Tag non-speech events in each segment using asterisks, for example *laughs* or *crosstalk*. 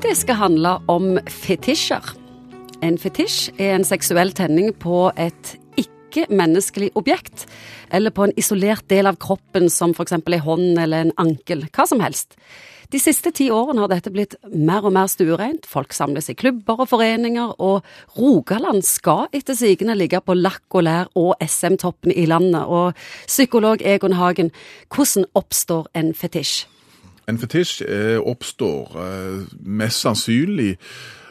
Det skal handle om fetisjer. En fetisj er en seksuell tenning på et ikke-menneskelig objekt, eller på en isolert del av kroppen som f.eks. ei hånd eller en ankel, hva som helst. De siste ti årene har dette blitt mer og mer stuereint, folk samles i klubber og foreninger, og Rogaland skal etter sigende ligge på lakk og lær og SM-toppen i landet. Og psykolog Egon Hagen, hvordan oppstår en fetisj? En fetisj eh, oppstår eh, mest sannsynlig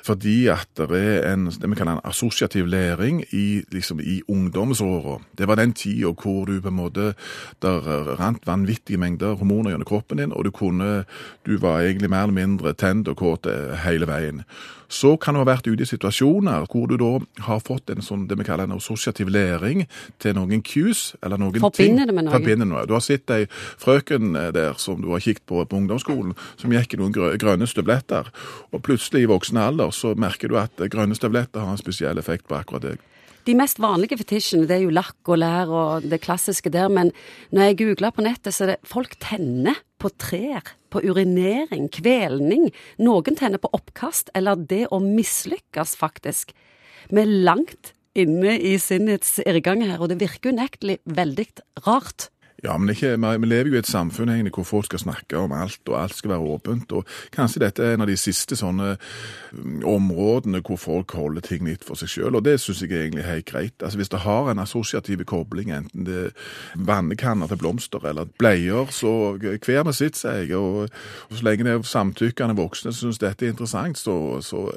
fordi at det er en, det vi kaller en assosiativ læring i, liksom, i ungdomsåra. Det var den tida hvor du på en måte der rant vanvittige mengder hormoner gjennom kroppen din, og du kunne Du var egentlig mer eller mindre tent og kåt hele veien. Så kan du ha vært ute i situasjoner hvor du da har fått en sånn, det vi kaller en assosiativ læring til noen cues, eller noen Forbinder ting. det med noe? Forbinder noe. Du har sett ei frøken eh, der som du har kikket på på ungdomsskolen, som gikk i noen grønne støvletter, og plutselig i voksen alder så merker du at grønne støvletter har en spesiell effekt på akkurat deg. De mest vanlige fetisjene det er jo lakk og lær og det klassiske der, men når jeg googler på nettet, så er det folk tenner på trær, på urinering, kvelning. Noen tenner på oppkast, eller det å mislykkes, faktisk. Vi er langt inne i sinnets irrgang her, og det virker unektelig veldig rart. Ja, men ikke, vi lever jo i et samfunn egentlig hvor folk skal snakke om alt, og alt skal være åpent. og Kanskje dette er en av de siste sånne mm, områdene hvor folk holder ting litt for seg sjøl, og det syns jeg egentlig er helt greit. Altså Hvis det har en assosiativ kobling, enten det er vannekanner til blomster eller bleier, så hver med sitt, sier jeg. Og, og så lenge det er samtykkende voksne som syns dette er interessant, så, så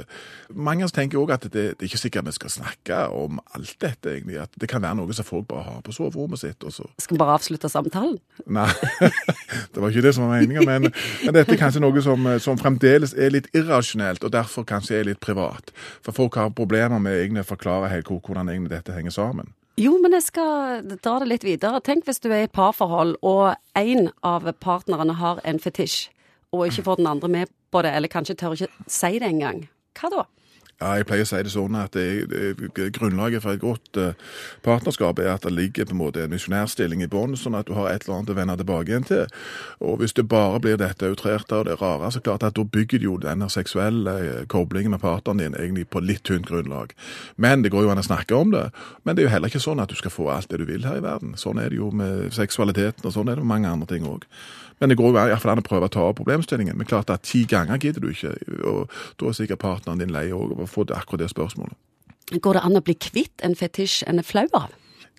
Mange tenker òg at det, det er ikke sikkert vi skal snakke om alt dette, egentlig. At det kan være noe som folk bare har på soverommet sitt. og så Skal vi bare avslutte samtalen? Nei, *laughs* det var ikke det som var meninga, men, men dette er kanskje noe som, som fremdeles er litt irrasjonelt, og derfor kanskje er litt privat. For folk har problemer med egentlig å forklare helt hvordan egentlig dette henger sammen. Jo, men jeg skal dra det litt videre. Tenk hvis du er i parforhold, og en av partnerne har en fetisj, og ikke får den andre med på det, eller kanskje tør ikke si det engang. Hva da? Ja, jeg pleier å si det sånn at det, det, grunnlaget for et godt uh, partnerskap er at det ligger på en måte en misjonærstilling i bånn, sånn at du har et eller annet å vende tilbake igjen til. Og hvis det bare blir dette outrerte og det rare, så klart at da bygger jo denne seksuelle eh, koblingen med partneren din egentlig på litt tynt grunnlag. Men det går jo an å snakke om det. Men det er jo heller ikke sånn at du skal få alt det du vil her i verden. Sånn er det jo med seksualiteten, og sånn er det med mange andre ting òg. Men det går jo iallfall an å prøve å ta opp problemstillingen. Men klart at ti ganger gidder du ikke, og da er sikkert partneren din lei òg av få det- akkurat det spørsmålet. Går det an å bli kvitt en fetisj en er flau av?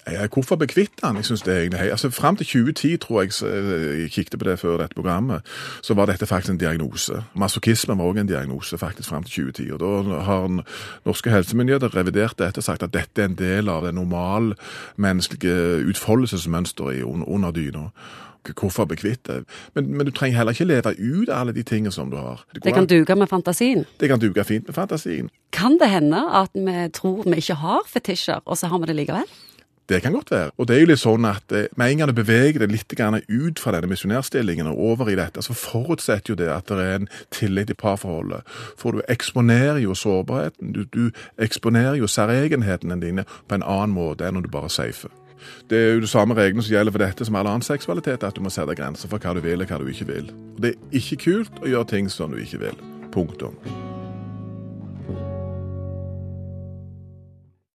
Hvorfor bli kvitt den? Jeg synes det er egentlig hei. Altså, Fram til 2010, tror jeg, eh, jeg kikket på det før dette programmet, så var dette faktisk en diagnose. Masochisme var òg en diagnose faktisk fram til 2010. og Da har norske helsemyndigheter revidert dette og sagt at dette er en del av det normalmenneskelige utfoldelsesmønsteret under, under dyna. Hvorfor bli kvitt det? Men, men du trenger heller ikke leve ut alle de tingene som du har. Det, Det kan an- duge med fantasien. det kan duge fint med fantasien. Kan det hende at vi tror vi ikke har fetisjer, og så har vi det likevel? Det kan godt være. Og det er jo litt sånn at eh, med en gang du beveger deg litt ut fra denne misjonærstillingen og over i dette, så forutsetter jo det at det er en tillit i parforholdet. For du eksponerer jo sårbarheten. Du, du eksponerer jo særegenhetene dine på en annen måte enn når du bare safer. Det er jo de samme reglene som gjelder for dette som all annen seksualitet, at du må sette grenser for hva du vil og hva du ikke vil. Og det er ikke kult å gjøre ting som du ikke vil. Punktum.